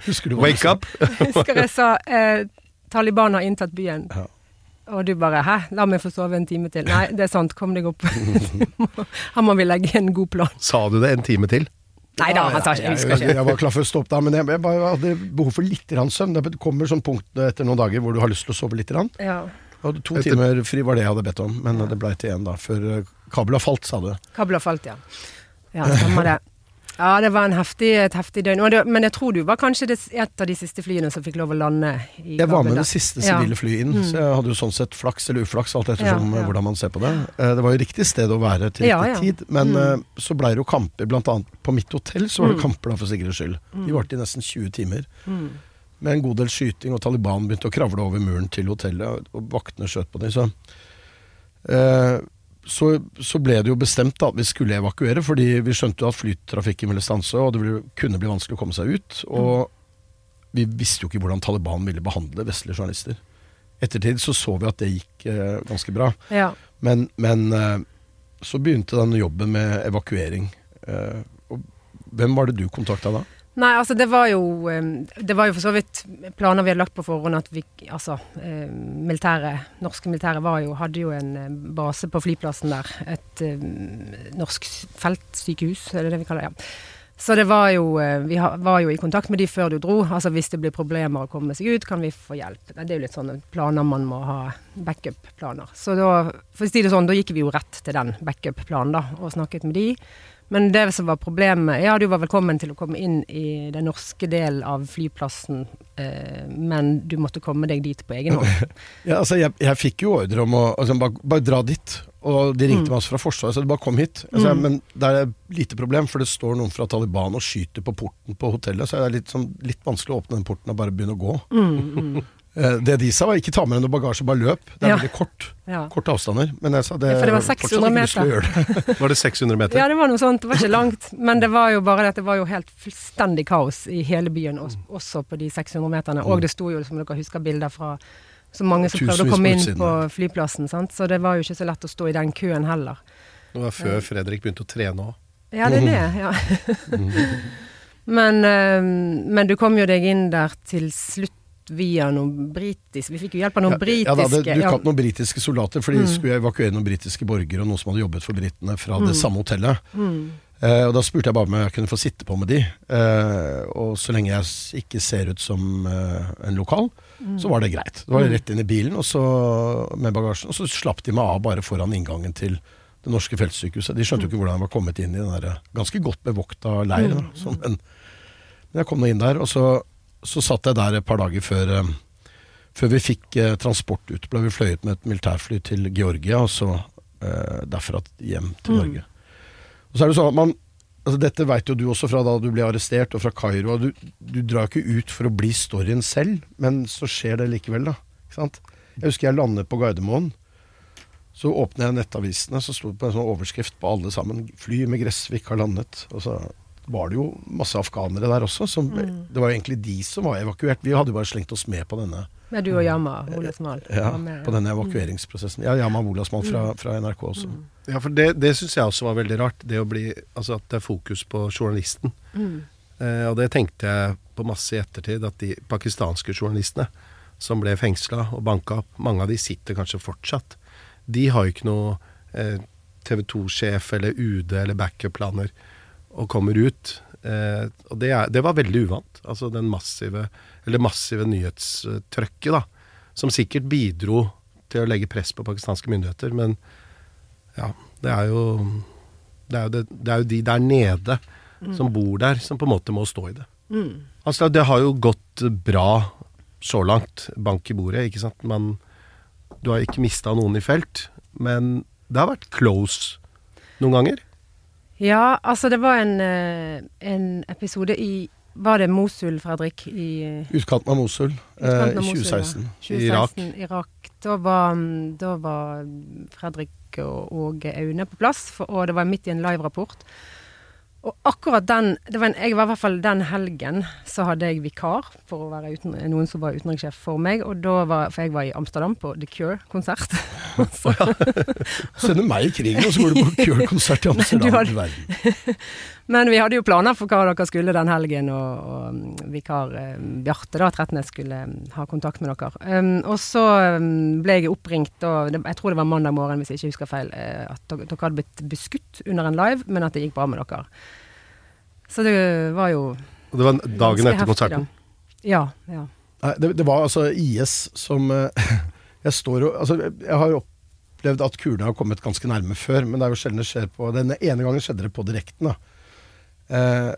Husker du hva Wake up! Husker jeg sa eh, Taliban har inntatt byen. Ja. Og du bare 'hæ, la meg få sove en time til'. Nei, det er sant, kom deg opp. Her må vi legge en god plan. Sa du det en time til? Nei da, han tar ikke, jeg Jeg, jeg var klar for å stoppe da, men jeg, jeg bare hadde behov for litt søvn. Det kommer sånn punkt etter noen dager hvor du har lyst til å sove litt. Ja. Jeg hadde to Etter- timer fri var det jeg hadde bedt om, men det blei til én da, før eh, kabelen har falt, sa du. Kabler falt, ja. Ja, stemmer det. Ja, det var en heftig, et heftig døgn. Det, men jeg tror du var kanskje det, et av de siste flyene som fikk lov å lande i Jeg var med da. det siste Ja. sivile flyet inn, så jeg hadde jo sånn sett flaks eller uflaks, alt ettersom Ja, ja. hvordan man ser på det. Eh, Det var jo riktig sted å være til riktig Ja, ja. tid, men Mm. eh, så blei det jo kamper, blant annet på mitt hotell så var det kamper da for sikkerhets skyld. De varte i nesten 20 timer. Mm. Med en god del skyting, og Taliban begynte å kravle over muren til hotellet, og, vaktene skjøt på dem. Så, eh, så, så ble det jo bestemt da, at vi skulle evakuere, fordi vi skjønte jo at flytrafikken ville stanse, og det ble, kunne bli vanskelig å komme seg ut. Og vi visste jo ikke hvordan Taliban ville behandle vestlige journalister. Ettertid så så vi at det gikk eh, ganske bra. Ja. Men, men eh, så begynte den jobben med evakuering. Eh, og hvem var det du kontakta da? Nei, altså det var jo Det var jo for så vidt planer vi hadde lagt på forhånd at vi Altså, eh, militære, norske militære var jo, hadde jo en base på flyplassen der. Et norsk feltsykehus, er det det vi kaller det? Ja. Så det var jo Vi var jo i kontakt med de før du dro. Altså hvis det blir problemer å komme seg ut, kan vi få hjelp. Det er jo litt sånne planer man må ha. Backup-planer. Så da, for å si det sånn, da gikk vi jo rett til den backup-planen da, og snakket med de. Men det som var problemet Ja, du var velkommen til å komme inn i den norske delen av flyplassen, eh, men du måtte komme deg dit på egen hånd. Ja, altså jeg, jeg fikk jo ordre om å altså, bare, bare dra dit. Og de ringte meg også fra Forsvaret, så de bare kom hit. Altså, Men det er et lite problem, for det står noen fra Taliban og skyter på porten på hotellet. Så det er litt, sånn, litt vanskelig å åpne den porten og bare begynne å gå. Eh, Det de sa var ikke ta med deg noe bagasje, bare løp. Det er Ja. veldig kort. Ja. Korte avstander. Men jeg sa det, Ja, for det var 600 ikke lyst til å gjøre det. Var det 600 meter? Ja, det var noe sånt. Det var ikke langt. Men det var jo bare det at det var jo helt fullstendig kaos i hele byen, også, på de 600 meterne. Og det sto jo, som dere husker, bilder fra så mange som prøvde å komme inn på flyplassen. Sant? Så det var jo ikke så lett å stå i den køen heller. Det var før Fredrik begynte å trene òg. Ja, det er det. Ja. men, eh, men du kom jo deg inn der til slutt via noen britiske Vi fikk jo hjelp av noen britiske Ja, da, det dukka ja. opp noen britiske soldater, for de skulle evakuere noen britiske borgere og noen som hadde jobbet for britene fra det samme hotellet. Eh, og Da spurte jeg bare om jeg kunne få sitte på med de. Eh, og så lenge jeg ikke ser ut som eh, en lokal, så var det greit. Det var rett inn i bilen og så, med bagasjen, og så slapp de meg av bare foran inngangen til det norske feltsykehuset. De skjønte jo ikke hvordan jeg var kommet inn i den der ganske godt bevokta leiren. som en- Men jeg kom nå inn der, og så, så satt jeg der et par dager før eh, før vi fikk eh, transport ut, ble vi fløyet med et militærfly til Georgia, og så eh, derfra hjem til Norge. Og så er det sånn at man altså Dette veit jo du også fra da du ble arrestert, og fra Kairo. Du, du drar ikke ut for å bli storyen selv, men så skjer det likevel, da. Ikke sant? Jeg husker jeg landet på Gardermoen, Så åpner jeg nettavisene, så sto det på en sånn overskrift på alle sammen 'Fly med Gressvik har landet'. Og så var det jo masse afghanere der også. Som, Det var jo egentlig de som var evakuert. Vi hadde jo bare slengt oss med på denne, Ja, du og Yama, Ole ja, på denne evakueringsprosessen. Ja, Yama Wolasmal fra, fra NRK også. Ja, for det, det syns jeg også var veldig rart. Det å bli, altså At det er fokus på journalisten. Eh, og det tenkte jeg på masse i ettertid, at de pakistanske journalistene som ble fengsla og banka opp, mange av de sitter kanskje fortsatt. De har jo ikke noe eh, TV 2-sjef eller UD eller backup-planer og kommer ut. Eh, og det, er, det var veldig uvant. Altså den massive, eller massive nyhetstrøkket, da. Som sikkert bidro til å legge press på pakistanske myndigheter, men ja, det er jo det er jo, det, det er jo de der nede som bor der, som på en måte må stå i det. Altså, det har jo gått bra så langt. Bank i bordet, ikke sant. Man, du har ikke mista noen i felt, men det har vært close noen ganger. Ja, altså det var en, eh, en episode i Var det Mosul, Fredrik? I eh, Utkanten av Mosul, eh, utkanten av Mosul, 2016. Ja. 2016, Irak. Da var, mm, da var Fredrik og, og Aune på plass, for, og det var midt i en live-rapport. Og akkurat den det var en, Jeg var i hvert fall den helgen så hadde jeg vikar for å være uten, noen som var utenrikssjef for meg. Og da var, For jeg var i Amsterdam på The Cure-konsert. Så- Sender meg i krigen, og så går du på Cure-konsert i Amsterdam. Nei, Du verden. Men vi hadde jo planer for hva dere skulle den helgen, og, og mm, vikar eh, Bjarte da, Tretnes skulle mm, ha kontakt med dere. Um, og så mm, ble jeg oppringt, og det, jeg tror det var mandag morgen hvis jeg ikke husker feil, eh, at dere, dere hadde blitt beskutt under en live, men at det gikk bra med dere. Så det var jo Og det var dagen etter konserten. da. Ja, ja. Nei, det, det var altså IS som eh, Jeg står og Altså, jeg har jo opplevd at kulene har kommet ganske nærme før, men det er jo sjelden det skjer på Denne ene gangen skjedde det på direkten, da. Eh,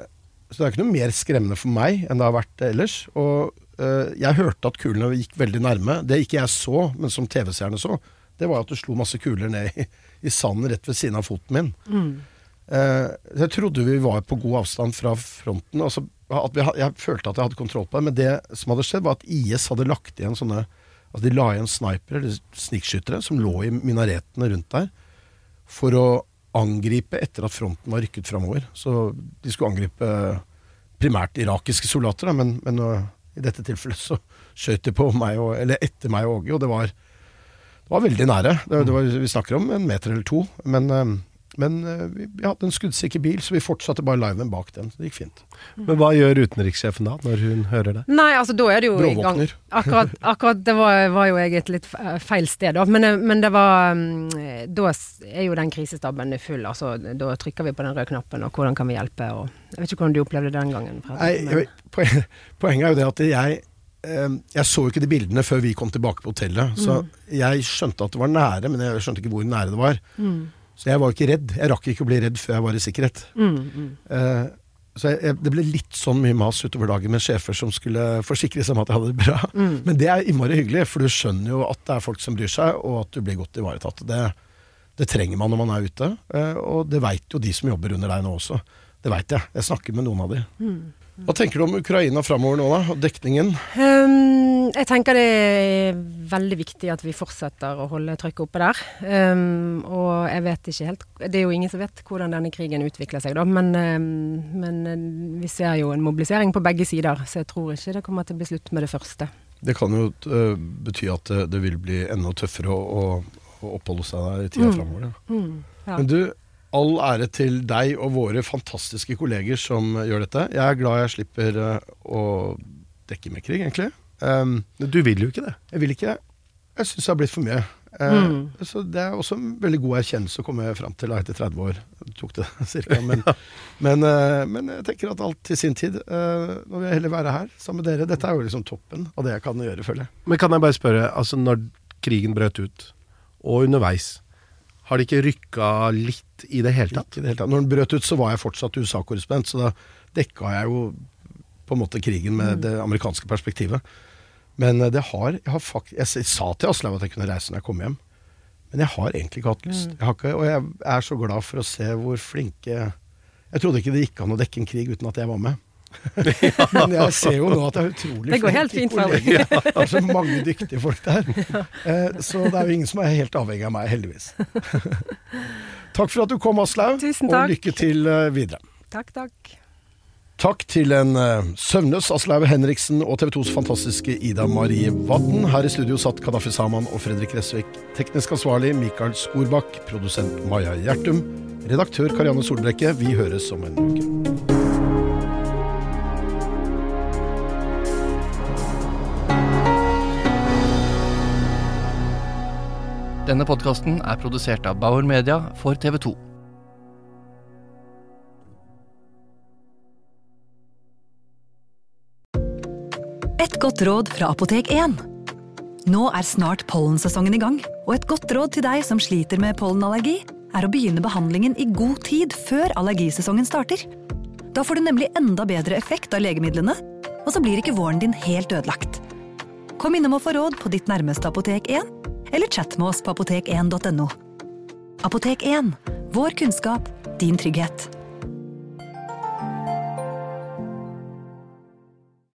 så det er ikke noe mer skremmende for meg enn det har vært ellers. Og eh, jeg hørte at kulene gikk veldig nærme. Det ikke jeg så, men som TV-seerne så, det var at det slo masse kuler ned i, i sanden rett ved siden av foten min. Eh, jeg trodde vi var på god avstand fra fronten. Altså, at vi, jeg følte at jeg hadde kontroll på det, men det som hadde skjedd, var at IS hadde lagt igjen sånne Altså De la igjen snipere, eller snikskyttere, som lå i minaretene rundt der, for å angripe etter at fronten var rykket framover. Så de skulle angripe primært irakiske soldater, da, men, men uh, i dette tilfellet så skjøt de på meg og, eller etter meg og Åge, og det var, det var veldig nære. Det, det var, vi snakker om en meter eller to, men, øh, men øh, vi, hadde en skuddsikker bil, så vi fortsatte bare liven bak den. Så det gikk fint. Men hva gjør utenrikssjefen da, når hun hører det? Nei, altså da er det jo i gang. Bråvåkner. Akkurat, akkurat det var, var jo jeg et litt feil sted, da. Men, eh, men det var mm, Da er jo den krisestaben full. Altså, da trykker vi på den røde knappen, og hvordan kan vi hjelpe? Og, jeg vet ikke hvordan du opplevde det den gangen. Nei, poen- poenget er jo det at jeg eh, Jeg så jo ikke de bildene før vi kom tilbake på hotellet. Så jeg skjønte at det var nære, men jeg skjønte ikke hvor nære det var. Så jeg var ikke redd. Jeg rakk ikke å bli redd før jeg var i sikkerhet. Eh, så jeg, jeg, det ble litt sånn mye mas utover dagen med sjefer som skulle forsikre seg om at jeg hadde det bra. Men det er innmari hyggelig, for du skjønner jo at det er folk som bryr seg, og at du blir godt ivaretatt. Det, det trenger man når man er ute, eh, og det veit jo de som jobber under deg nå også. Det veit jeg. Jeg snakker med noen av de. Hva tenker du om Ukraina framover nå, da? Og dekningen? Um, jeg tenker det er veldig viktig at vi fortsetter å holde trykket oppe der. Um, og jeg vet ikke helt Det er jo ingen som vet hvordan denne krigen utvikler seg, da. Men, um, men uh, vi ser jo en mobilisering på begge sider, så jeg tror ikke det kommer til å bli slutt med det første. Det kan jo uh, bety at det, det vil bli enda tøffere å, å, å oppholde seg der i tida Mm. framover. Ja. Mm, ja. Men du, all ære til deg og våre fantastiske kolleger som gjør dette. Jeg er glad jeg slipper øh, å dekke med krig, egentlig. Um, Du vil jo ikke det. jeg vil ikke Jeg syns det har blitt for mye. Eh, Mm. Så Det er også en veldig god erkjennelse å komme fram til etter 30 år. Det tok det cirka. Men, men, uh, men jeg tenker at alt til sin tid. Uh, Nå vil jeg heller være her sammen med dere. Dette er jo liksom toppen av det jeg kan gjøre, føler jeg. Men kan jeg bare spørre, altså når krigen brøt ut, og underveis, har det ikke rykka litt i det hele tatt? Ikke i det hele tatt. Når den brøt ut, så var jeg fortsatt USA-korrespondent, så da dekka jeg jo på en måte krigen med det amerikanske perspektivet. Men eh, det har, jeg, har fakt jeg sa til Aslaug at jeg kunne reise når jeg kom hjem, men jeg har egentlig ikke hatt lyst. Jeg har ikke, og jeg er så glad for å se hvor flinke Jeg trodde ikke det gikk an å dekke en krig uten at jeg var med. Men jeg ser jo nå at det er utrolig Det går helt fint, for kolleger. Det er så mange dyktige folk der. Eh, Så det er jo ingen som er helt avhengig av meg, heldigvis. Takk for at du kom, Aslaug, og lykke til eh, videre. Takk, takk. Takk til en eh, søvnløs Aslaug Henriksen og TV 2s fantastiske Ida Marie Vatn. Her i studio satt Kadafi Saman og Fredrik Resvik. Teknisk ansvarlig Mikael Skorbakk. Produsent Maja Gjertum. Redaktør Karianne Solbrekke. Vi høres om en uke. Denne podkasten er produsert av Bauer Media for TV 2. Et godt råd fra Apotek 1. Nå er snart pollensesongen i gang, og et godt råd til deg som sliter med pollenallergi, er å begynne behandlingen i god tid før allergisesongen starter. Da får du nemlig enda bedre effekt av legemidlene, og så blir ikke våren din helt ødelagt. Kom innom og få råd på ditt nærmeste Apotek 1, eller chat med oss på apotek1.no. Apotek 1 vår kunnskap, din trygghet.